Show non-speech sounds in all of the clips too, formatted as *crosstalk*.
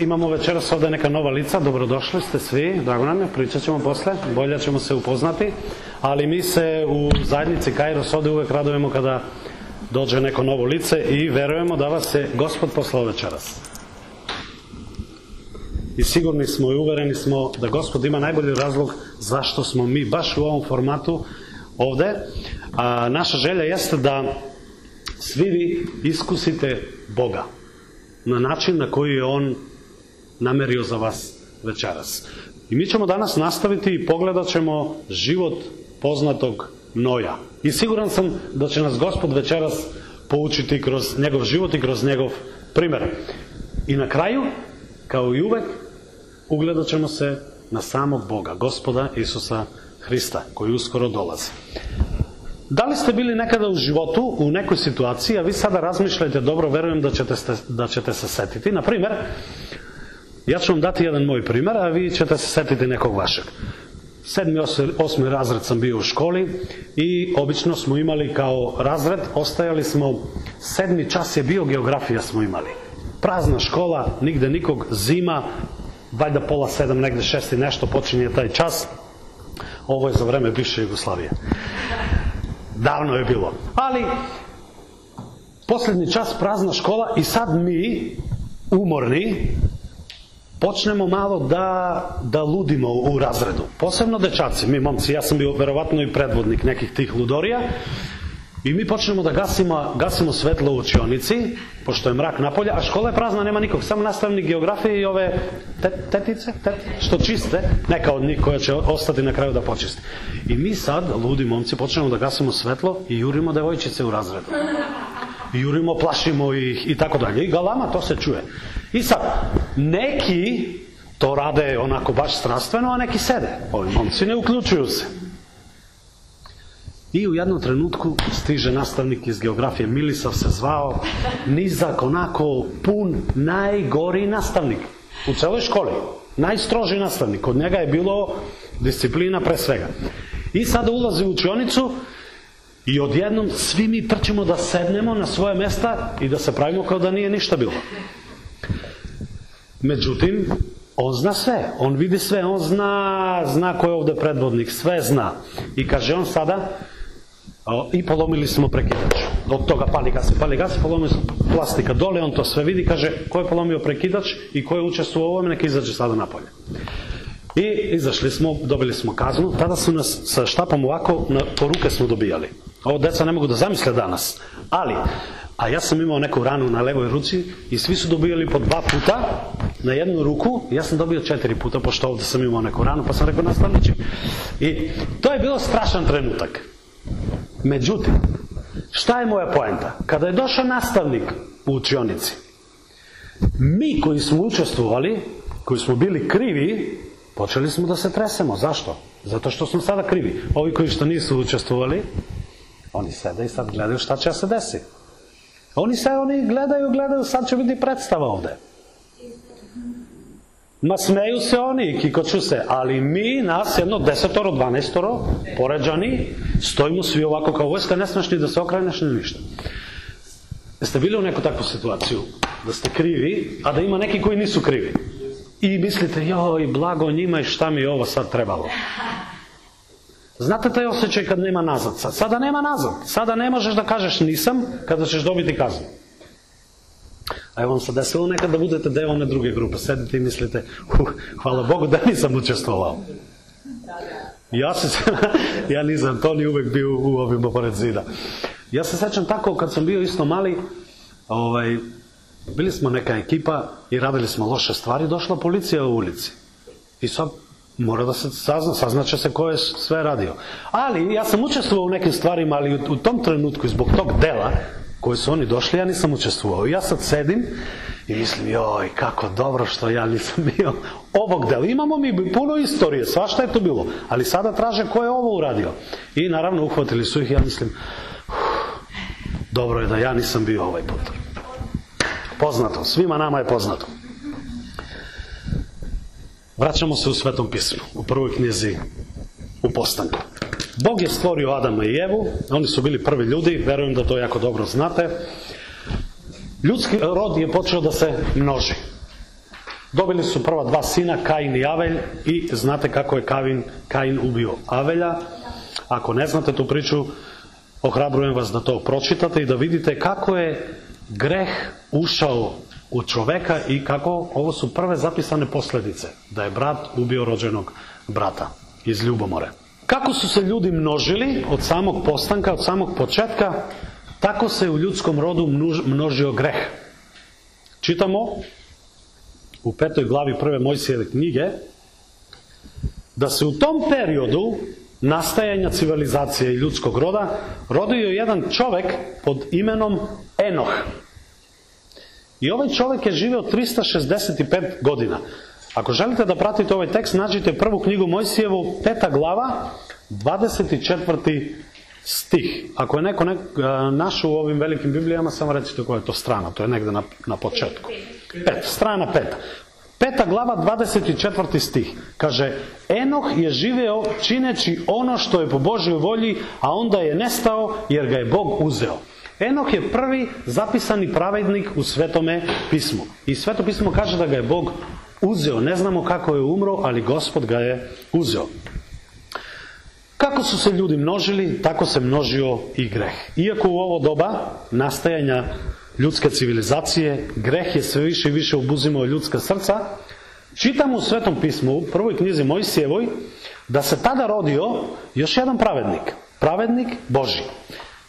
Imamo večeras ovde neka nova lica, dobrodošli ste svi, drago nam je, pričat ćemo posle, bolje ćemo se upoznati, ali mi se u zajednici Kairos ovde uvek radujemo kada dođe neko novo lice i verujemo da vas je Gospod poslao večeras. I sigurni smo i uvereni smo da Gospod ima najbolji razlog zašto smo mi baš u ovom formatu ovde. A, naša želja jeste da svi vi iskusite Boga na način na koji je On намерио за вас вечерас. И ми ćemo данас наставити и погледат ćemo живот познаток Ноја. И сигурен сум да ќе нас Господ вечерас поучити кроз негов живот и кроз негов пример. И на крају, као и увек, угледат ćemo се на самог Бога, Господа Исуса Христа, кој ускоро долази. Дали сте били некада у животу, у некој ситуација, ви сада размишлете добро, верувам да ќете, да ќете се сетите. Например, Ja ću vam dati jedan moj primer, a vi ćete se setiti nekog vašeg. Sedmi, osmi razred sam bio u školi i obično smo imali kao razred, ostajali smo, sedmi čas je bio, geografija smo imali. Prazna škola, nigde nikog, zima, valjda pola sedam, negde šest i nešto počinje taj čas. Ovo je za vreme bivše Jugoslavije. Davno je bilo. Ali, poslednji čas prazna škola i sad mi, umorni, počnemo malo da, da ludimo u razredu. Posebno dečaci, mi momci, ja sam bio verovatno i predvodnik nekih tih ludorija, I mi počnemo da gasimo, gasimo svetlo u učionici, pošto je mrak napolje, a škola je prazna, nema nikog, samo nastavnik geografije i ove te, tetice, tet, što čiste, neka od njih koja će ostati na kraju da počisti. I mi sad, ludi momci, počnemo da gasimo svetlo i jurimo devojčice u razredu. Jurimo, plašimo ih i tako dalje. I galama, to se čuje. I sad, neki to rade onako baš strastveno, a neki sede. Ovi momci ne uključuju se. I u jednom trenutku stiže nastavnik iz geografije, Milisav se zvao, nizak, onako pun, najgori nastavnik u celoj školi. Najstroži nastavnik. Kod njega je bilo disciplina pre svega. I sada ulazi u učionicu i odjednom svi mi trčimo da sednemo na svoje mesta i da se pravimo kao da nije ništa bilo. Međutim, on zna sve, on vidi sve, on zna, zna ko je ovde predvodnik, sve zna. I kaže on sada, i polomili smo prekidač. Od toga pali gas, pali gas, polomili smo plastika dole, on to sve vidi, kaže ko je polomio prekidač i ko je učestvovao u ovome, neka izađe sada napolje. I izašli smo, dobili smo kaznu, tada su nas sa štapom ovako, na, po ruke smo dobijali. Ovo deca ne mogu da zamisle danas, ali A ja sam imao neku ranu na levoj ruci i svi su dobijali po dva puta na jednu ruku. Ja sam dobio četiri puta, pošto ovde sam imao neku ranu, pa sam rekao nastavnići. I to je bilo strašan trenutak. Međutim, šta je moja poenta? Kada je došao nastavnik u učionici, mi koji smo učestvovali, koji smo bili krivi, počeli smo da se tresemo. Zašto? Zato što smo sada krivi. Ovi koji što nisu učestvovali, oni sede i sad gledaju šta će se desi. Oni se, oni gledaju, gledaju, sad će biti predstava ovde. Ma smeju se oni, kikoću se, ali mi, nas, jedno desetoro, dvanestoro, poređani, stojimo svi ovako kao vojska, ne smeš ni da se okreneš ni ništa. Jeste bili u neku takvu situaciju, da ste krivi, a da ima neki koji nisu krivi. I mislite, joj, blago njima i šta mi ovo sad trebalo. Znate taj osjećaj kad nema nazad? Sada nema nazad. Sada ne možeš da kažeš nisam kada ćeš dobiti kaznu. A evo vam se desilo nekad da budete deo one druge grupe. Sedite i mislite, uh, hvala Bogu da nisam učestvovao. Ja se, *laughs* ja nisam, to ni uvek bio u ovim pored zida. Ja se sećam tako, kad sam bio isto mali, ovaj, bili smo neka ekipa i radili smo loše stvari, došla policija u ulici. I sad mora da se sazna, saznaće se ko je sve radio. Ali ja sam učestvovao u nekim stvarima, ali u, u tom trenutku, zbog tog dela, koji su oni došli, ja nisam učestvovao. Ja sad sedim i mislim, joj, kako dobro što ja nisam *laughs* bio ovog dela. Imamo mi puno istorije, svašta je to bilo, ali sada traže ko je ovo uradio. I naravno uhvatili su ih, ja mislim, dobro je da ja nisam bio ovaj put. Poznato, svima nama je poznato. Vraćamo se u Svetom pismu, u prvoj knjizi u postanku. Bog je stvorio Adama i Evu, oni su bili prvi ljudi, verujem da to jako dobro znate. Ljudski rod je počeo da se množi. Dobili su prva dva sina, Kain i Avelj, i znate kako je Kain, Kain ubio Avelja. Ako ne znate tu priču, ohrabrujem vas da to pročitate i da vidite kako je greh ušao u čoveka i kako ovo su prve zapisane posljedice, da je brat ubio rođenog brata iz ljubomore. Kako su se ljudi množili od samog postanka, od samog početka, tako se u ljudskom rodu množio greh. Čitamo u petoj glavi prve Mojsijeve knjige da se u tom periodu nastajanja civilizacije i ljudskog roda rodio jedan čovek pod imenom Enoh. I ovaj čovjek je živio 365 godina. Ako želite da pratite ovaj tekst, nađite prvu knjigu Mojsijevu, peta glava, 24. stih. Ako je neko nek, našao u ovim velikim biblijama, samo recite koja je to strana, to je negde na, na početku. Pet, strana peta. Peta glava, 24. stih. Kaže, Enoh je živeo čineći ono što je po Božoj volji, a onda je nestao jer ga je Bog uzeo. Enoh je prvi zapisani pravednik u Svetome pismu. I Sveto pismo kaže da ga je Bog uzeo. Ne znamo kako je umro, ali Gospod ga je uzeo. Kako su se ljudi množili, tako se množio i greh. Iako u ovo doba nastajanja ljudske civilizacije, greh je sve više i više obuzimao ljudska srca, čitamo u Svetom pismu, u prvoj knjizi Mojsijevoj, da se tada rodio još jedan pravednik. Pravednik Boži.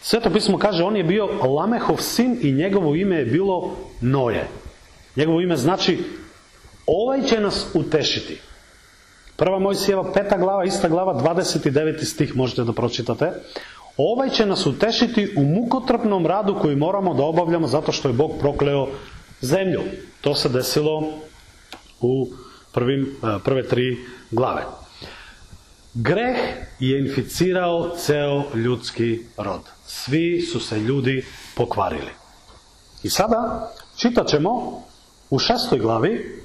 Sveto pismo kaže, on je bio Lamehov sin i njegovo ime je bilo Noje. Njegovo ime znači, ovaj će nas utešiti. Prva Mojsijeva, peta glava, ista glava, 29. stih možete da pročitate. Ovaj će nas utešiti u mukotrpnom radu koji moramo da obavljamo zato što je Bog prokleo zemlju. To se desilo u prvim, e, prve tri glave. Greh je inficirao ceo ljudski rod. Svi su se ljudi pokvarili. I sada čitat ćemo u šestoj glavi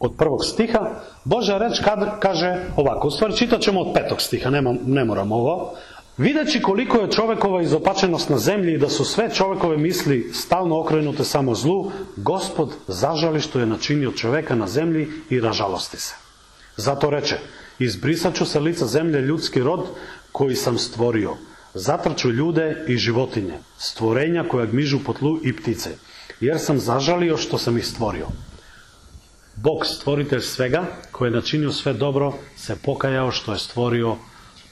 od prvog stiha, Božja reč kad, kaže ovako, u stvari čitat ćemo od petog stiha, nema, ne moram ovo, Videći koliko je čovekova izopačenost na zemlji i da su sve čovekove misli stalno okrenute samo zlu, gospod zažali što je načinio čoveka na zemlji i ražalosti se. Zato reče, izbrisat ću sa lica zemlje ljudski rod koji sam stvorio. Zatrču ljude i životinje, stvorenja koja gmižu po tlu i ptice, jer sam zažalio što sam ih stvorio. Bog, stvoritelj svega, koji je načinio sve dobro, se pokajao što je stvorio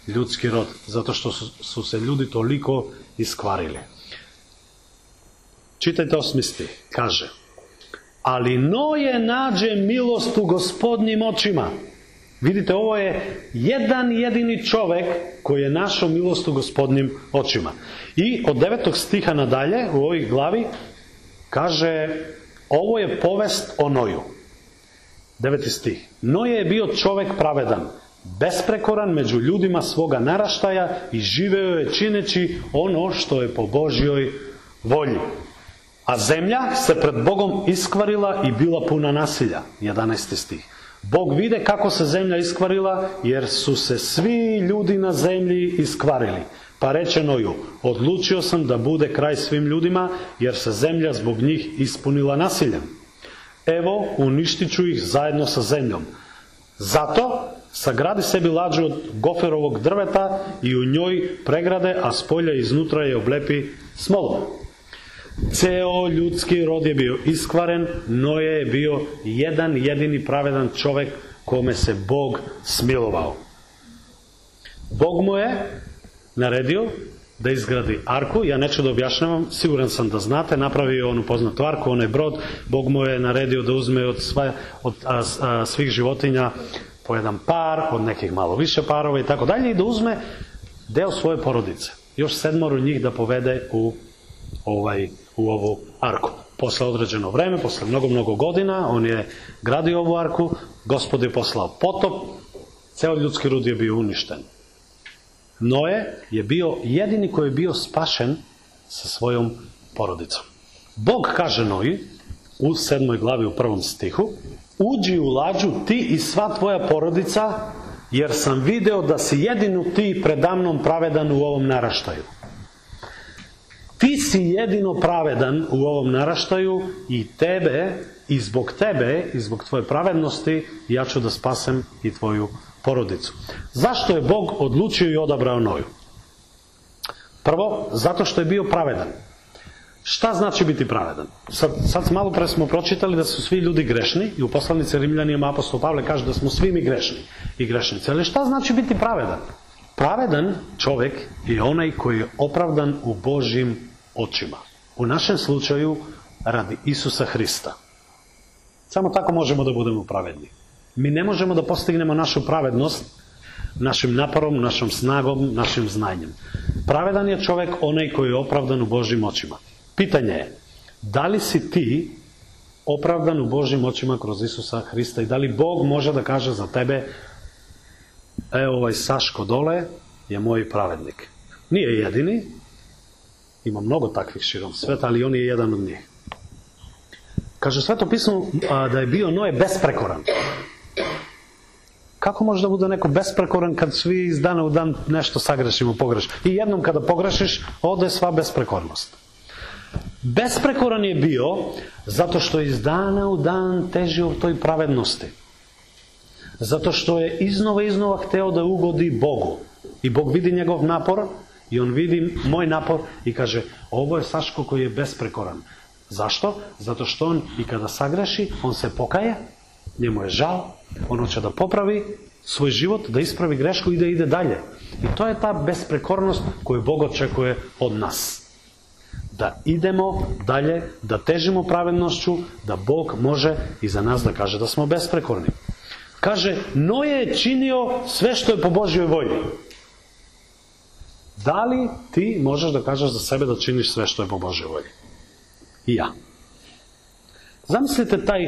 ljudski rod, zato što su, su se ljudi toliko iskvarili. Čitajte osmisti, kaže Ali Noje nađe milost u gospodnim očima. Vidite, ovo je jedan jedini čovek koji je našao milost u gospodnim očima. I od devetog stiha nadalje, u ovoj glavi, kaže, ovo je povest o Noju. Deveti stih. Noje je bio čovek pravedan, besprekoran među ljudima svoga naraštaja i živeo je čineći ono što je po Božjoj volji. A zemlja se pred Bogom iskvarila i bila puna nasilja. 11. stih. Bog vide kako se zemlja iskvarila, jer su se svi ljudi na zemlji iskvarili. Pa reče Noju, odlučio sam da bude kraj svim ljudima, jer se zemlja zbog njih ispunila nasiljem. Evo, uništit ću ih zajedno sa zemljom. Zato sagradi sebi lađu od goferovog drveta i u njoj pregrade, a spolja iznutra je oblepi smolom. Ceo ljudski rod je bio iskvaren, Noje je bio jedan jedini pravedan čovek kome se Bog smilovao. Bog mu je naredio da izgradi arku, ja neću da objašnjavam, siguran sam da znate, napravio onu poznatu arku, onaj brod, Bog mu je naredio da uzme od, sva, od a, a, svih životinja po jedan par, od nekih malo više parova i tako dalje, i da uzme deo svoje porodice. Još sedmoru njih da povede u, ovaj, u ovu arku. Posle određeno vreme, posle mnogo, mnogo godina, on je gradio ovu arku, gospod je poslao potop, ceo ljudski rud je bio uništen. Noe je bio jedini koji je bio spašen sa svojom porodicom. Bog kaže Noji u sedmoj glavi u prvom stihu uđi u lađu ti i sva tvoja porodica jer sam video da si jedino ti predamnom pravedan u ovom naraštaju. Ti si jedino pravedan u ovom naraštaju i tebe, i zbog tebe, i zbog tvoje pravednosti, ja ću da spasem i tvoju porodicu. Zašto je Bog odlučio i odabrao Noju? Prvo, zato što je bio pravedan. Šta znači biti pravedan? Sad, sad malo pre smo pročitali da su svi ljudi grešni i u poslanici Rimljanima apostol Pavle kaže da smo svi mi grešni i grešnici. Ali šta znači biti pravedan? Pravedan čovek je onaj koji je opravdan u Božim očima. U našem slučaju radi Isusa Hrista. Samo tako možemo da budemo pravedni. Mi ne možemo da postignemo našu pravednost našim naporom, našom snagom, našim znanjem. Pravedan je čovek onaj koji je opravdan u Božim očima. Pitanje je, da li si ti opravdan u Božim očima kroz Isusa Hrista i da li Bog može da kaže za tebe evo ovaj Saško dole je moj pravednik. Nije jedini, ima mnogo takvih širom sveta, ali on je jedan od njih. Kaže sveto pismo da je bio Noe besprekoran. Kako može da bude neko besprekoran kad svi iz dana u dan nešto sagrešimo, pogrešimo? I jednom kada pogrešiš, ode sva besprekornost. Besprekoran je bio zato što iz dana u dan težio u toj pravednosti. Zato što je iznova iznova hteo da ugodi Bogu. I Bog vidi njegov napor i on vidi moj napor i kaže ovo je Saško koji je besprekoran. Zašto? Zato što on i kada sagreši, on se pokaje, njemu je žal, on hoće da popravi svoj život, da ispravi grešku i da ide dalje. I to je ta besprekornost koju Bog očekuje od nas da idemo dalje, da težimo pravednošću, da Bog može i za nas da kaže da smo besprekorni. Kaže, Noje je činio sve što je po Božjoj volji. Da li ti možeš da kažeš za sebe da činiš sve što je po Božjoj volji? I ja. Zamislite taj,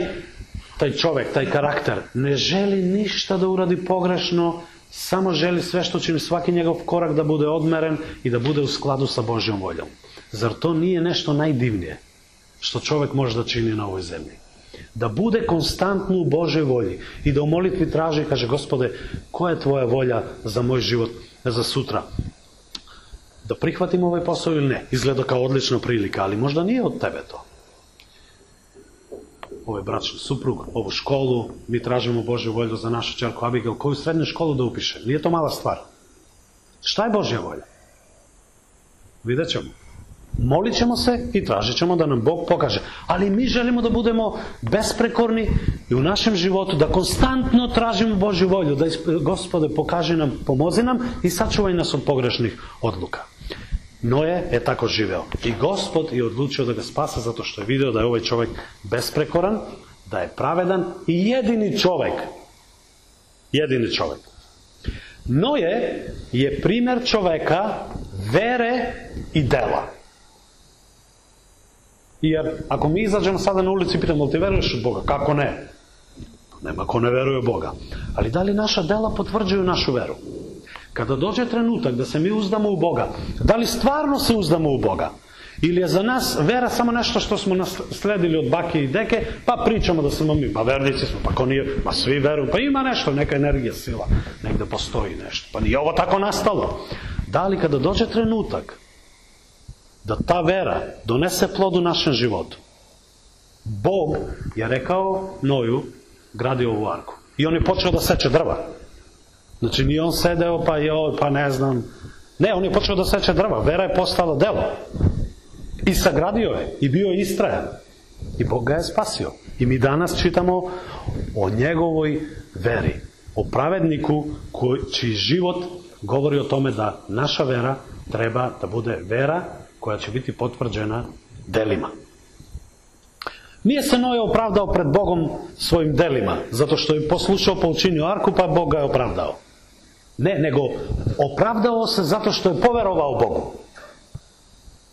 taj čovek, taj karakter, ne želi ništa da uradi pogrešno, samo želi sve što čini, svaki njegov korak da bude odmeren i da bude u skladu sa Božjom voljom. Zar to nije nešto najdivnije što čovek može da čini na ovoj zemlji? Da bude konstantno u Božoj volji i da u molitvi traži i kaže gospode, koja je tvoja volja za moj život, za sutra? Da prihvatim ovaj posao ili ne? Izgleda kao odlična prilika, ali možda nije od tebe to. Ovaj bračni suprug, ovu školu, mi tražimo Božju volju za našu čerku Abigail, koju srednju školu da upiše. Nije to mala stvar. Šta je Božja volja? Vidjet ćemo. Molit ćemo se i tražit ćemo da nam Bog pokaže. Ali mi želimo da budemo besprekorni i u našem životu, da konstantno tražimo Božju volju, da gospode pokaže nam, pomozi nam i sačuvaj nas od pogrešnih odluka. Noje je tako živeo. I gospod je odlučio da ga spasa zato što je video da je ovaj čovjek besprekoran, da je pravedan i jedini čovjek. Jedini čovjek. Noje je primer čoveka vere i dela. Jer ako mi izađemo sada na ulici i pitamo, li ti veruješ u Boga? Kako ne? Nema ko ne veruje u Boga. Ali da li naša dela potvrđuju našu veru? Kada dođe trenutak da se mi uzdamo u Boga, da li stvarno se uzdamo u Boga? Ili je za nas vera samo nešto što smo nasledili od bake i deke, pa pričamo da smo mi, pa vernici smo, pa ko nije, pa svi veruju, pa ima nešto, neka energija, sila, negde postoji nešto, pa nije ovo tako nastalo. Da li kada dođe trenutak da ta vera donese plod u našem životu. Bog je rekao Noju, gradi ovu arku. I on je počeo da seče drva. Znači, nije on sedeo, pa je, pa ne znam. Ne, on je počeo da seče drva. Vera je postala delo. I sagradio je. I bio je istrajan. I Bog ga je spasio. I mi danas čitamo o njegovoj veri. O pravedniku koji, čiji život govori o tome da naša vera treba da bude vera koja će biti potvrđena delima. Nije se Noje opravdao pred Bogom svojim delima, zato što je poslušao pa arku, pa Bog ga je opravdao. Ne, nego opravdao se zato što je poverovao Bogu.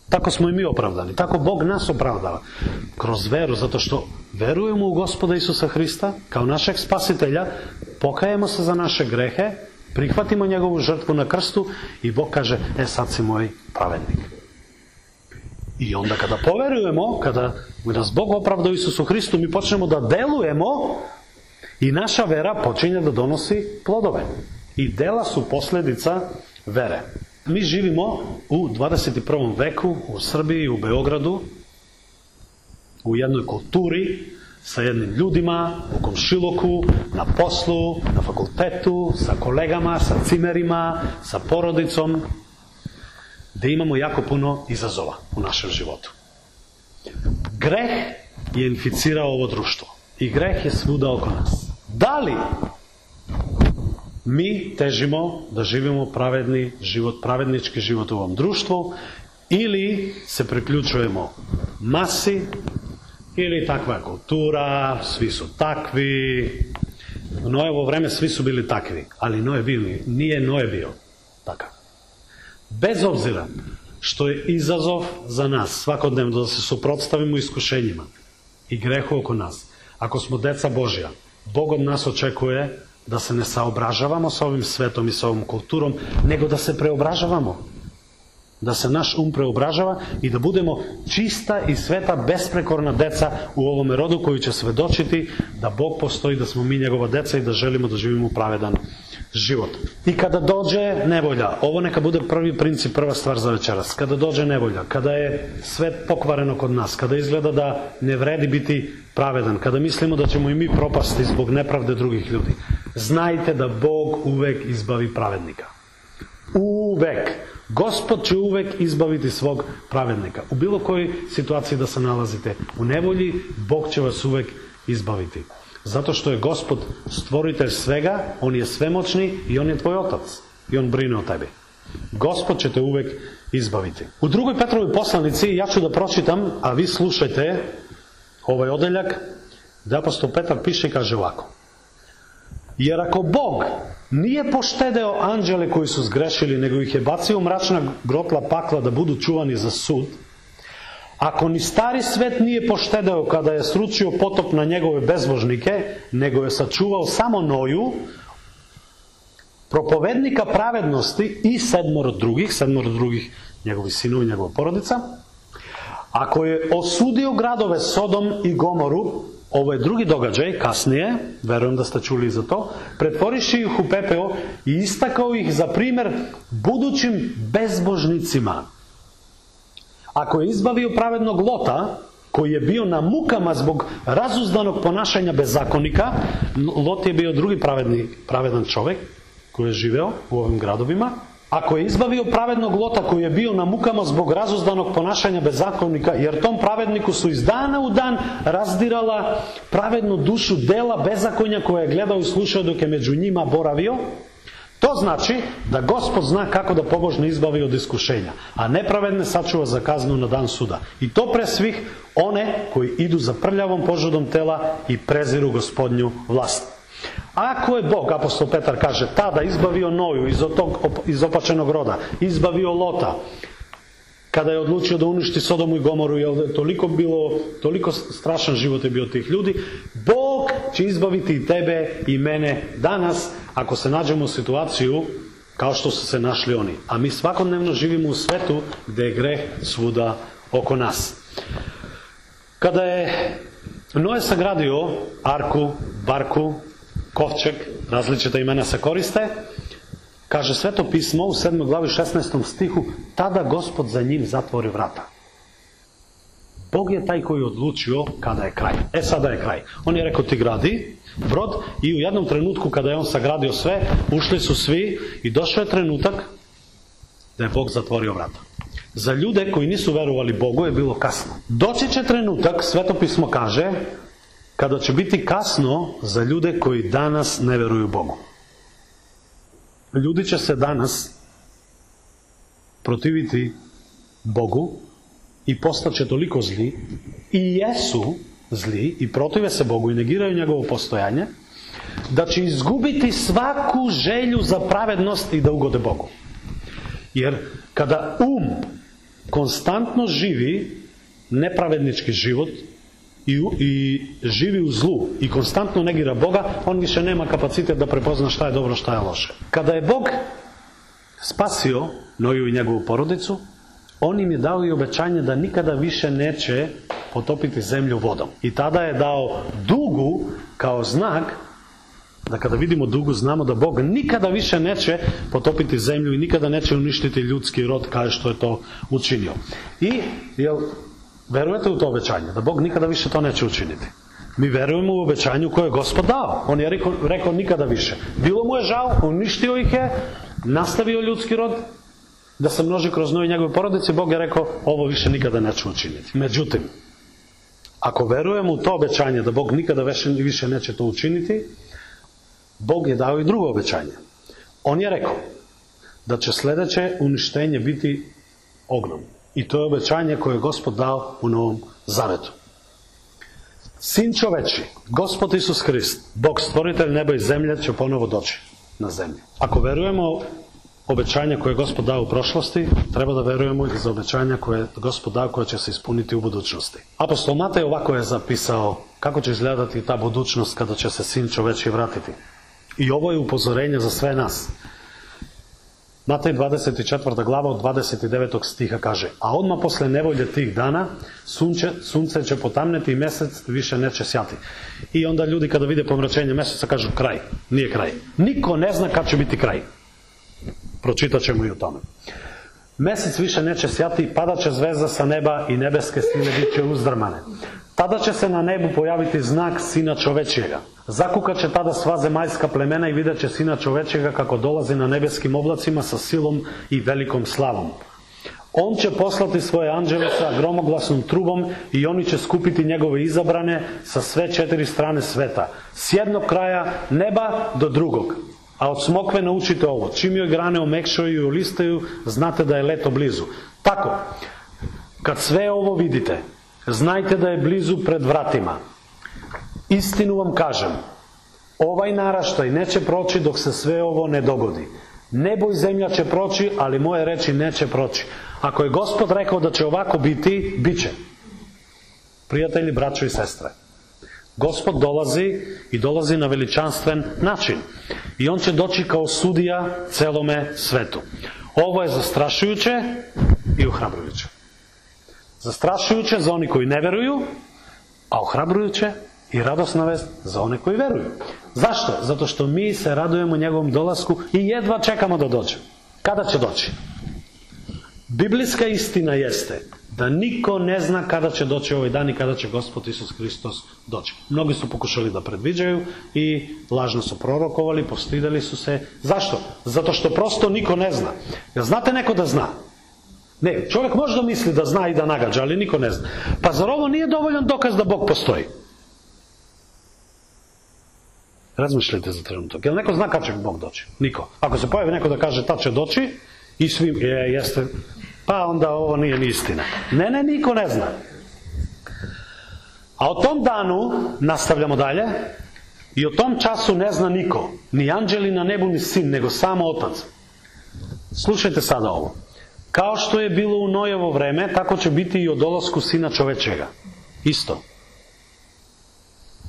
Tako smo i mi opravdani. Tako Bog nas opravdava. Kroz veru, zato što verujemo u gospoda Isusa Hrista kao našeg spasitelja, pokajemo se za naše grehe, prihvatimo njegovu žrtvu na krstu i Bog kaže, e sad si moj pravednik. I onda kada poverujemo, kada nas Bog opravda u Isusu Hristu, mi počnemo da delujemo i naša vera počinje da donosi plodove. I dela su posledica vere. Mi živimo u 21. veku u Srbiji, u Beogradu, u jednoj kulturi, sa jednim ljudima, u komšiloku, na poslu, na fakultetu, sa kolegama, sa cimerima, sa porodicom, gde imamo jako puno izazova u našem životu. Greh je inficirao ovo društvo i greh je svuda oko nas. Da li mi težimo da živimo pravedni život, pravednički život u ovom društvu ili se priključujemo masi ili takva kultura, svi su takvi. Nojevo vreme svi su bili takvi, ali Noje bili, nije Noje bio takav. Bez obzira što je izazov za nas svakodnevno da se suprotstavimo iskušenjima i grehu oko nas. Ako smo deca Božja, Bog od nas očekuje da se ne saobražavamo sa ovim svetom i sa ovom kulturom, nego da se preobražavamo. Da se naš um preobražava i da budemo čista i sveta, besprekorna deca u ovome rodu koji će svedočiti da Bog postoji, da smo mi njegova deca i da želimo da živimo pravedan život. I kada dođe nevolja, ovo neka bude prvi princip, prva stvar za večeras, kada dođe nevolja, kada je svet pokvareno kod nas, kada izgleda da ne vredi biti pravedan, kada mislimo da ćemo i mi propasti zbog nepravde drugih ljudi, znajte da Bog uvek izbavi pravednika. Uvek. Gospod će uvek izbaviti svog pravednika. U bilo kojoj situaciji da se nalazite u nevolji, Bog će vas uvek izbaviti. Zato što je Gospod stvoritelj svega, On je svemoćni i On je tvoj otac. I On brine o tebi. Gospod će te uvek izbaviti. U drugoj Petrovoj poslanici ja ću da pročitam, a vi slušajte ovaj odeljak, da apostol Petar piše i kaže ovako. Jer ako Bog nije poštedeo anđele koji su zgrešili, nego ih je bacio u mračna grotla pakla da budu čuvani za sud, ako ni stari svet nije poštedeo kada je sručio potop na njegove bezbožnike, nego je sačuvao samo Noju, propovednika pravednosti i sedmoro drugih, sedmoro drugih njegovi sinovi, njegova porodica, ako je osudio gradove Sodom i Gomoru, ovo je drugi događaj, kasnije, verujem da ste čuli za to, pretvoriši ih u i istakao ih za primer budućim bezbožnicima. Ako je izbavio pravednog Lota, koji je bio na mukama zbog razuzdanog ponašanja bezakonika, Lot je bio drugi pravedni, pravedan čovek koji je živeo u ovim gradovima, ako je izbavio pravednog Lota koji je bio na mukama zbog razuzdanog ponašanja bezakonnika, jer tom pravedniku su iz dana u dan razdirala pravednu dušu dela bezakonja koje je gledao i slušao dok je među njima boravio, to znači da Gospod zna kako da pobožne izbavi od iskušenja, a nepravedne sačuva za kaznu na dan suda. I to pre svih one koji idu za prljavom požudom tela i preziru gospodnju vlast. Ako je Bog, apostol Petar kaže, tada izbavio Noju iz, tog, iz opačenog roda, izbavio Lota, kada je odlučio da uništi Sodomu i Gomoru, je toliko bilo, toliko strašan život je bio tih ljudi, Bog će izbaviti i tebe i mene danas, ako se nađemo u situaciju kao što su se našli oni. A mi svakodnevno živimo u svetu gde je greh svuda oko nas. Kada je Noe sagradio arku, barku, kovčeg, različita imena se koriste, kaže sveto pismo u 7. glavi 16. stihu, tada gospod za njim zatvori vrata. Bog je taj koji je odlučio kada je kraj. E sada je kraj. On je rekao ti gradi brod i u jednom trenutku kada je on sagradio sve, ušli su svi i došao je trenutak da je Bog zatvorio vrata. Za ljude koji nisu verovali Bogu je bilo kasno. Doći će trenutak, svetopismo kaže, kada će biti kasno za ljude koji danas ne veruju Bogu. Ljudi će se danas protiviti Bogu i postaće toliko zli i jesu zli i protive se Bogu i negiraju njegovo postojanje, da će izgubiti svaku želju za pravednost i da ugode Bogu. Jer kada um konstantno živi nepravednički život i, i živi u zlu i konstantno negira Boga, on više nema kapacitet da prepozna šta je dobro, šta je loše. Kada je Bog spasio Noju i njegovu porodicu, on im je dao i obećanje da nikada više neće potopiti zemlju vodom. I tada je dao dugu kao znak da kada vidimo dugu znamo da Bog nikada više neće potopiti zemlju i nikada neće uništiti ljudski rod kao što je to učinio. I jel, verujete u to obećanje? Da Bog nikada više to neće učiniti. Mi verujemo u obećanju koje je Gospod dao. On je rekao, rekao nikada više. Bilo mu je žao, uništio ih je, nastavio ljudski rod, da se množi kroz noj njegove porodice, Bog je rekao, ovo više nikada neće učiniti. Međutim, ako verujemo u to obećanje da Bog nikada više neće to učiniti, Bog je dao i drugo obećanje. On je rekao da će sledeće uništenje biti ognom. I to je obećanje koje je Gospod dao u Novom Zavetu. Sin čoveči, Gospod Isus Hrist, Bog stvoritelj neba i zemlje će ponovo doći na zemlju. Ako verujemo obećanja koje je Gospod dao u prošlosti, treba da verujemo i za obećanja koje je Gospod dao koje će se ispuniti u budućnosti. Apostol Matej ovako je zapisao kako će izgledati ta budućnost kada će se sin čoveči vratiti. I ovo je upozorenje za sve nas. Matej 24. glava od 29. stiha kaže A odmah posle nevolje tih dana sunce, sunce će potamneti i mesec više neće sjati. I onda ljudi kada vide pomračenje meseca kažu kraj. Nije kraj. Niko ne zna kad će biti kraj. Pročitat ćemo i o tome. Mesec više neće sjati, padaće zvezda sa neba i nebeske sile bit će uzdrmane. Tada će se na nebu pojaviti znak Sina čovečijega. Zakukat će tada sva zemaljska plemena i vidjet će Sina čovečijega kako dolazi na nebeskim oblacima sa silom i velikom slavom. On će poslati svoje anđele sa gromoglasnom trubom i oni će skupiti njegove izabrane sa sve četiri strane sveta. S jednog kraja neba do drugog. A od smokve naučite ovo. Čim joj grane omekšaju i olistaju, znate da je leto blizu. Tako, kad sve ovo vidite, znajte da je blizu pred vratima. Istinu vam kažem, ovaj naraštaj neće proći dok se sve ovo ne dogodi. Nebo i zemlja će proći, ali moje reči neće proći. Ako je Gospod rekao da će ovako biti, bit će. Prijatelji, braćo i sestre. Gospod dolazi i dolazi na veličanstven način. I on će doći kao sudija celome svetu. Ovo je zastrašujuće i ohrabrujuće. Zastrašujuće za oni koji ne veruju, a ohrabrujuće i radosna vest za one koji veruju. Zašto? Zato što mi se radujemo njegovom dolasku i jedva čekamo da dođe. Kada će doći? Biblijska istina jeste da niko ne zna kada će doći ovaj dan i kada će Gospod Isus Hristos doći. Mnogi su pokušali da predviđaju i lažno su prorokovali, postidali su se. Zašto? Zato što prosto niko ne zna. Jel znate neko da zna? Ne, čovjek možda misli da zna i da nagađa, ali niko ne zna. Pa zar ovo nije dovoljan dokaz da Bog postoji? Razmišljajte za trenutak. Jel neko zna kad će Bog doći? Niko. Ako se pojavi neko da kaže tad će doći, i svim, je, jeste, pa onda ovo nije ni istina. Ne, ne, niko ne zna. A o tom danu, nastavljamo dalje, i o tom času ne zna niko, ni anđeli na nebu, ni sin, nego samo otac. Slušajte sada ovo. Kao što je bilo u Nojevo vreme, tako će biti i o dolasku sina čovečega. Isto.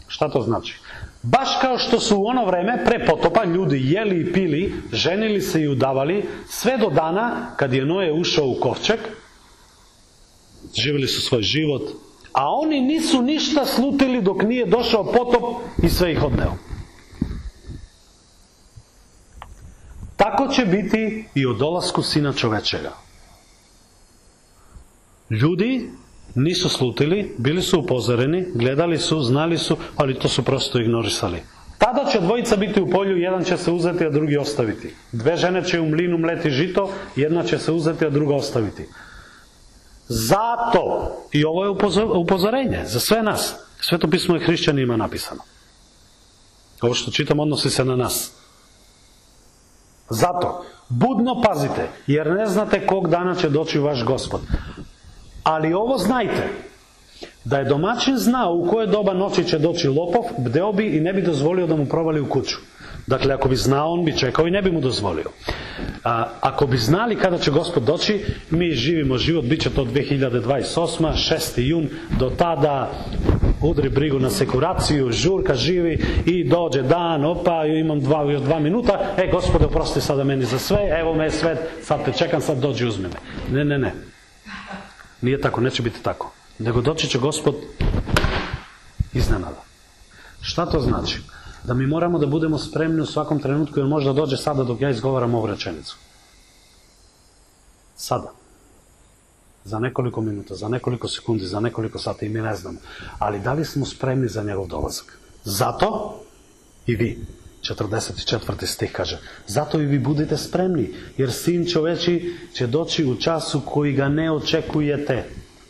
Šta to znači? Baš kao što su u ono vreme pre potopa ljudi jeli i pili, ženili se i udavali, sve do dana kad je Noje ušao u kovčeg, živjeli su svoj život, a oni nisu ništa slutili dok nije došao potop i sve ih odneo. Tako će biti i o dolasku Sina čovečega. Ljudi nisu slutili, bili su upozoreni, gledali su, znali su, ali to su prosto ignorisali. Tada će dvojica biti u polju, jedan će se uzeti, a drugi ostaviti. Dve žene će u mlinu mleti žito, jedna će se uzeti, a druga ostaviti. Zato, i ovo je upozorenje za sve nas, sveto pismo je hrišćanima napisano. Ovo što čitam odnosi se na nas. Zato, budno pazite, jer ne znate kog dana će doći vaš gospod. Ali ovo znajte, da je domaćin znao u koje doba noći će doći lopov, bdeo bi i ne bi dozvolio da mu provali u kuću. Dakle, ako bi znao, on bi čekao i ne bi mu dozvolio. A, ako bi znali kada će gospod doći, mi živimo život, bit će to 2028. 6. jun, do tada udri brigu na sekuraciju, žurka živi i dođe dan, opa, imam dva, još dva minuta, e, gospode, oprosti sada meni za sve, evo me sve, sad te čekam, sad dođi uzmi me. Ne, ne, ne. Nije tako, neće biti tako. Nego doći će gospod iznenada. Šta to znači? da mi moramo da budemo spremni u svakom trenutku, jer možda dođe sada dok ja izgovaram ovu rečenicu. Sada. Za nekoliko minuta, za nekoliko sekundi, za nekoliko sati i mi ne znamo. Ali da li smo spremni za njegov dolazak? Zato i vi. 44 стих каже, зато и ви будете спремни, јер син човечи ќе дочи у часу кој га не очекујете.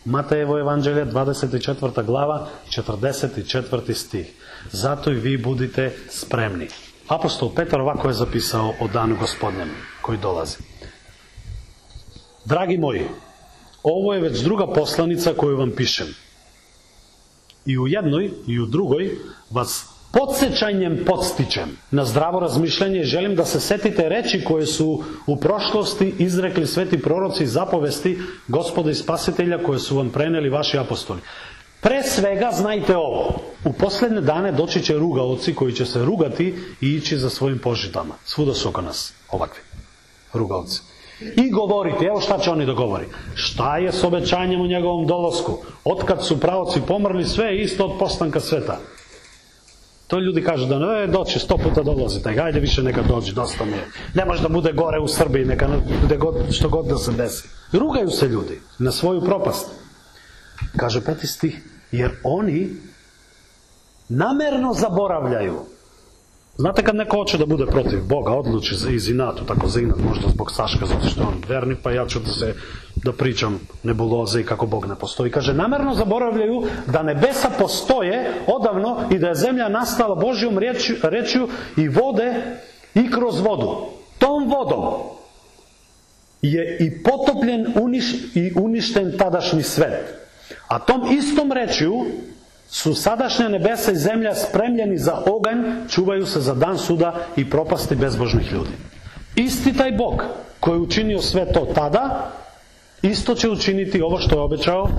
Матеево Евангелие 24 глава 44 стих. Зато и ви будете спремни. Апостол Петр вако е записал од дану Господнем кој долази. Драги мои, ово е веќе друга посланица која вам пишем. И у едној и у другој вас podsjećanjem podstičem na zdravo razmišljanje i želim da se setite reči koje su u prošlosti izrekli sveti proroci i zapovesti gospoda i spasitelja koje su vam preneli vaši apostoli. Pre svega znajte ovo, u poslednje dane doći će rugaoci koji će se rugati i ići za svojim požitama. Svuda su oko nas ovakvi rugaoci. I govoriti, evo šta će oni da govori. Šta je s obećanjem u njegovom dolasku? Otkad su pravoci pomrli, sve je isto od postanka sveta. To ljudi kažu da ne, doći, sto puta dolazi, taj, hajde više neka dođi, dosta mi je. Ne može da bude gore u Srbiji, neka bude god, što god da se desi. Rugaju se ljudi na svoju propast. Kaže peti stih, jer oni namerno zaboravljaju. Znate kad neko hoće da bude protiv Boga, odluči za iz inatu, tako za inat, možda zbog Saška, zato što je on vernik, pa ja ću da se da pričam nebuloze i kako Bog ne postoji. Kaže, namerno zaboravljaju da nebesa postoje odavno i da je zemlja nastala Božjom rečju, rečju i vode i kroz vodu. Tom vodom je i potopljen uniš, i uništen tadašnji svet. A tom istom rečju su sadašnja nebesa i zemlja spremljeni za oganj, čuvaju se za dan suda i propasti bezbožnih ljudi. Isti taj Bog koji je učinio sve to tada, isto će učiniti ovo što je obećao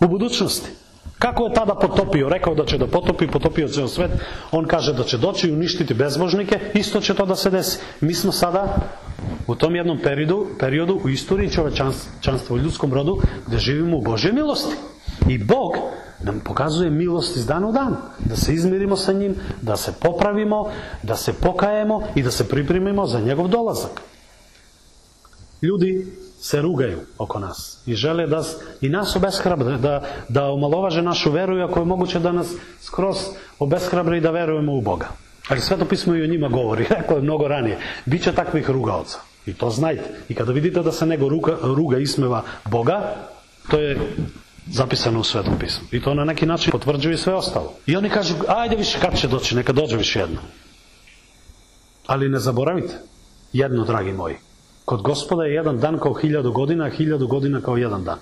u budućnosti. Kako je tada potopio? Rekao da će da potopi, potopio ceo svet. On kaže da će doći i uništiti bezbožnike, isto će to da se desi. Mi smo sada u tom jednom periodu, periodu u istoriji čovečanstva u ljudskom rodu, gde živimo u Božje milosti. I Bog nam pokazuje milost iz dana u dan. Da se izmirimo sa njim, da se popravimo, da se pokajemo i da se pripremimo za njegov dolazak. Ljudi se rugaju oko nas i žele da i nas obeshrabre, da, da omalovaže našu veru, ako je moguće da nas skroz obeshrabre i da verujemo u Boga. Ali sveto pismo i o njima govori, *laughs* rekao je mnogo ranije, bit će takvih rugaoca. I to znajte. I kada vidite da se nego ruga, ruga ismeva Boga, to je zapisano u Svetom pismu. I to na neki način potvrđuje sve ostalo. I oni kažu, ajde više kad će doći, neka dođe više jedno. Ali ne zaboravite, jedno, dragi moji, kod gospoda je jedan dan kao hiljadu godina, a hiljadu godina kao jedan dan.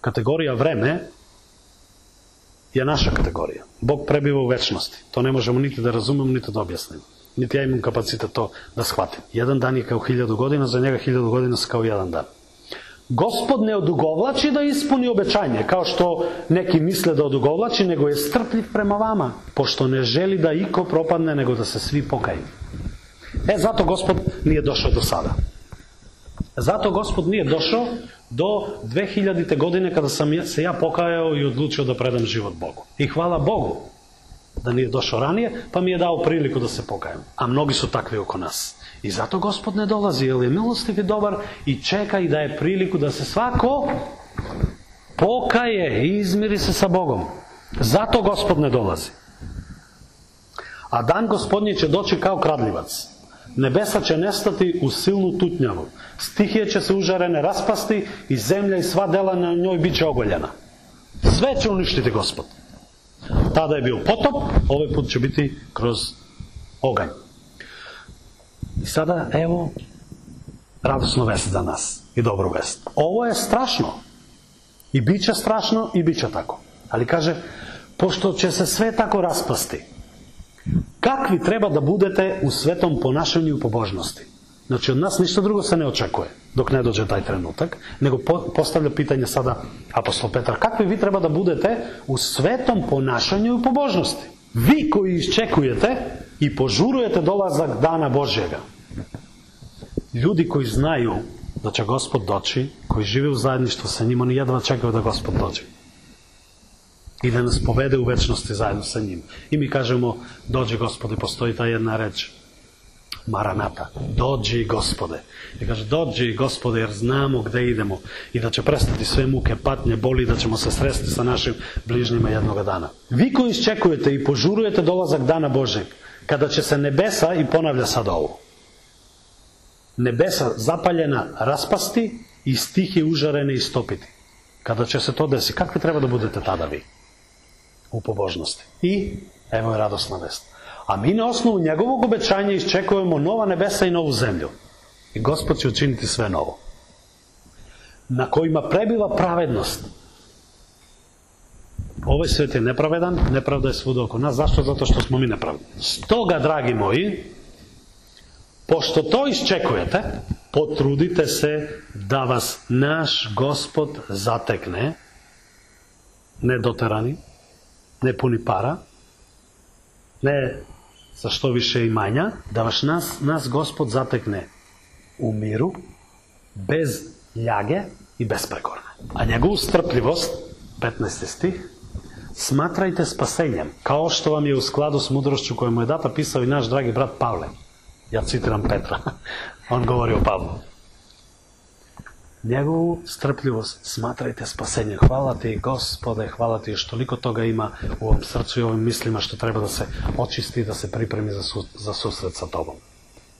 Kategorija vreme je naša kategorija. Bog prebiva u večnosti. To ne možemo niti da razumemo, niti da objasnimo. Niti ja imam kapacitet to da shvatim. Jedan dan je kao hiljadu godina, za njega hiljadu godina se kao jedan dan. Gospod ne odugovlači da ispuni obećanje, kao što neki misle da odugovlači, nego je strpljiv prema vama, pošto ne želi da iko propadne, nego da se svi pokaju. E, zato Gospod nije došao do sada. Zato Gospod nije došao do 2000. godine kada sam se ja pokajao i odlučio da predam život Bogu. I hvala Bogu da nije došao ranije, pa mi je dao priliku da se pokajem. A mnogi su takvi oko nas. I zato Gospod ne dolazi, jer je milostiv i dobar i čeka i daje priliku da se svako pokaje i izmiri se sa Bogom. Zato Gospod ne dolazi. A dan gospodnji će doći kao kradljivac. Nebesa će nestati u silnu tutnjavu. Stihije će se užarene raspasti i zemlja i sva dela na njoj bit će ogoljena. Sve će uništiti gospod. Tada je bio potop, ovaj put će biti kroz oganj. I sada, evo, radosno vest za nas i dobru vest. Ovo je strašno. I bit će strašno i bit će tako. Ali kaže, pošto će se sve tako raspasti, kakvi treba da budete u svetom ponašanju i pobožnosti? Znači, od nas ništa drugo se ne očekuje dok ne dođe taj trenutak, nego postavlja pitanje sada apostol Petar, kakvi vi treba da budete u svetom ponašanju i pobožnosti? Vi koji iščekujete i požurujete dolazak dana Božjega. Ljudi koji znaju da će Gospod doći, koji žive u zajedništvu sa njim, oni jedva čekaju da Gospod dođe. i da nas povede u večnosti zajedno sa njim. I mi kažemo, dođi gospode, postoji ta jedna reč, Maranata, dođi gospode. I kaže, dođi gospode, jer znamo gde idemo i da će prestati sve muke, patnje, boli, da ćemo se sresti sa našim bližnjima jednoga dana. Vi koji iščekujete i požurujete dolazak dana Božeg, kada će se nebesa, i ponavlja sad ovo, nebesa zapaljena raspasti i stihi užarene istopiti. Kada će se to desi, kakvi treba da budete tada vi? U pobožnosti. I evo je radosna vest. A mi na osnovu njegovog obećanja iščekujemo nova nebesa i novu zemlju. I Gospod će učiniti sve novo. Na kojima prebiva pravednost. Ovaj svet je nepravedan, nepravda je svuda oko nas. Zašto? Zato što smo mi nepravdni. Stoga, dragi moji, pošto to iščekujete, potrudite se da vas naš Gospod zatekne, ne doterani, ne puni para, ne sa što više imanja, da vas nas, nas Gospod zatekne u miru, bez ljage i besprekorne. A njegovu strpljivost, 15. stih, smatrajte spasenjem, kao što vam je u skladu s mudrošću koju mu je data pisao i naš dragi brat Pavle. Ja citiram Petra. *laughs* On govori o Pavlu. Njegovu strpljivost smatrajte spasenjem. Hvala ti, gospode, hvala ti što toliko toga ima u ovom srcu i ovim mislima što treba da se očisti i da se pripremi za, su, za susret sa tobom.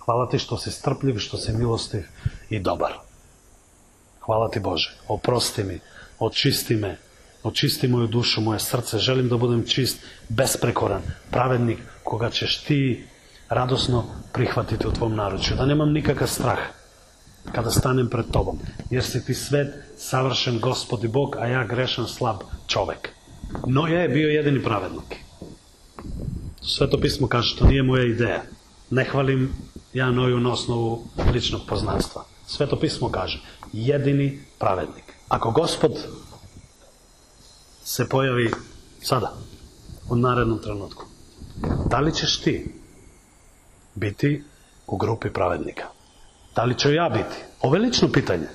Hvala ti što si strpljiv, što si milostiv i dobar. Hvala ti Bože, oprosti mi, očisti me, očisti moju dušu, moje srce, želim da budem čist, besprekoran, pravednik, koga ćeš ti radosno prihvatiti u tvom naručju, da nemam nikakav strah kada stanem pred tobom, jer si ti svet savršen gospod i Bog, a ja grešan slab čovek. Noja je bio jedini pravednik. Sveto pismo kaže, to nije moja ideja. Ne hvalim ja Noju na osnovu ličnog poznanstva. Sveto pismo kaže, jedini pravednik. Ako gospod se pojavi sada, u narednom trenutku, da li ćeš ti biti u grupi pravednika? Da li ću ja biti? Ovo je lično pitanje.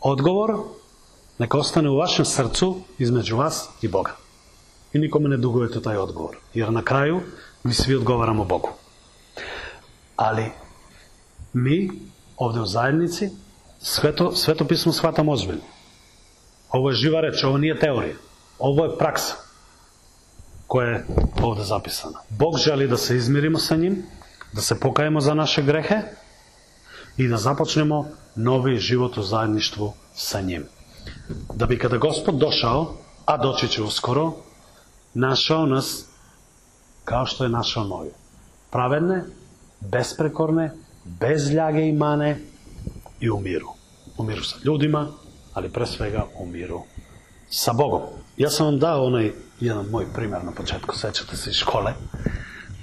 Odgovor neka ostane u vašem srcu između vas i Boga. I nikome ne dugujete taj odgovor. Jer na kraju mi svi odgovaramo Bogu. Ali mi ovde u zajednici sveto, sveto pismo shvatamo ozbiljno. Ово е жива реч, ово не е теорија. Ово е пракса која е овде записана. Бог жели да се измиримо со ним, да се покаемо за наше грехе и да започнемо нови живото заедништво со ним. Да би када Господ дошао, а дочи ќе ускоро, нашао нас као што е нашао нови. Праведне, безпрекорне, без лјаге и мане и умиру. Умиру со људима, ali pre svega u miru sa Bogom. Ja sam vam dao onaj jedan moj primjer na početku, sećate se iz škole,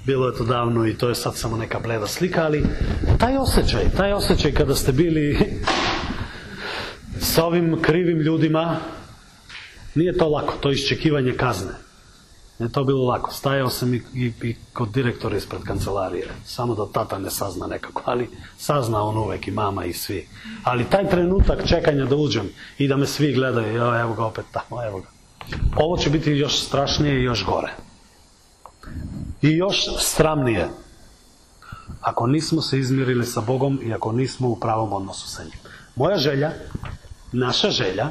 bilo je to davno i to je sad samo neka bleda slika, ali taj osjećaj, taj osjećaj kada ste bili *laughs* sa ovim krivim ljudima, nije to lako, to iščekivanje kazne. Ne to bilo lako. Stajao sam i, i, i kod direktora ispred kancelarije. Samo da tata ne sazna nekako. Ali sazna on uvek i mama i svi. Ali taj trenutak čekanja da uđem i da me svi gledaju, jo, evo ga opet tamo, evo ga. Ovo će biti još strašnije i još gore. I još sramnije. Ako nismo se izmirili sa Bogom i ako nismo u pravom odnosu sa njim. Moja želja, naša želja,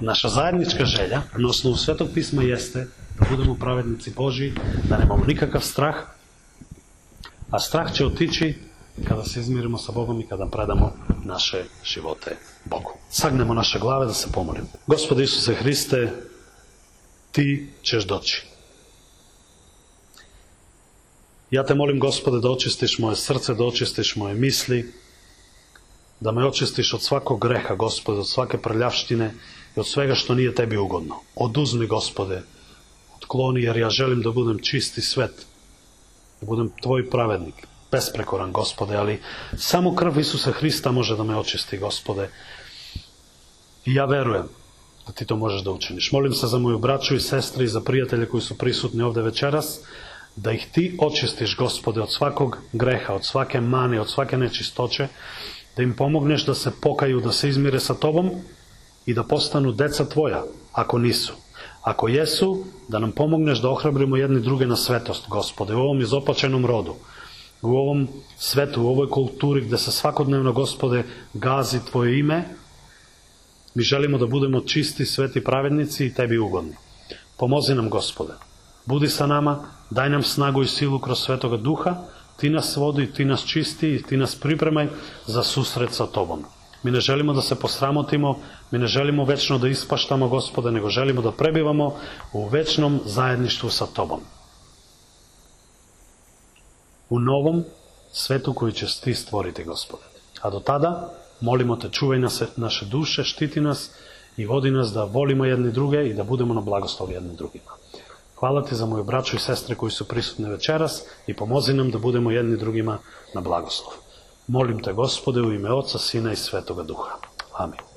naša zajednička želja na osnovu Svetog pisma jeste da budemo pravednici Boži, da nemamo nikakav strah, a strah će otići kada se izmirimo sa Bogom i kada predamo naše živote Bogu. Sagnemo naše glave da se pomolimo. Gospode Isuse Hriste, Ti ćeš doći. Ja te molim, Gospode, da očistiš moje srce, da očistiš moje misli, da me očistiš od svakog greha, Gospode, od svake prljavštine i od svega što nije tebi ugodno. Oduzmi, Gospode, otkloni, jer ja želim da budem čisti svet, da budem tvoj pravednik, besprekoran, Gospode, ali samo krv Isusa Hrista može da me očisti, Gospode. I ja verujem da ti to možeš da učiniš. Molim se za moju braću i sestre i za prijatelje koji su prisutni ovde večeras, da ih ti očistiš, gospode, od svakog greha, od svake mane, od svake nečistoće, da im pomogneš da se pokaju, da se izmire sa tobom i da postanu deca tvoja, ako nisu. Ako jesu, da nam pomogneš da ohrabrimo jedni druge na svetost, gospode, u ovom izopačenom rodu, u ovom svetu, u ovoj kulturi gde se svakodnevno, gospode, gazi Tvoje ime, mi želimo da budemo čisti, sveti pravednici i Tebi ugodni. Pomozi nam, gospode. Budi sa nama, daj nam snagu i silu kroz svetoga duha, ti nas vodi, ti nas čisti i ti nas pripremaj za susret sa Tobom. Mi ne želimo da se posramotimo, mi ne želimo večno da ispaštamo, gospode, nego želimo da prebivamo u večnom zajedništvu sa Tobom. U novom svetu koji će ti stvoriti, gospode. A do tada, molimo te, čuvaj nas, naše duše, štiti nas i vodi nas da volimo jedni druge i da budemo na blagoslov jedni drugima. Hvala ti za moju braću i sestre koji su prisutne večeras i pomozi nam da budemo jedni drugima na blagoslov. Molim te, gospode, u ime Oca, Sina i Svetoga Duha. Amin.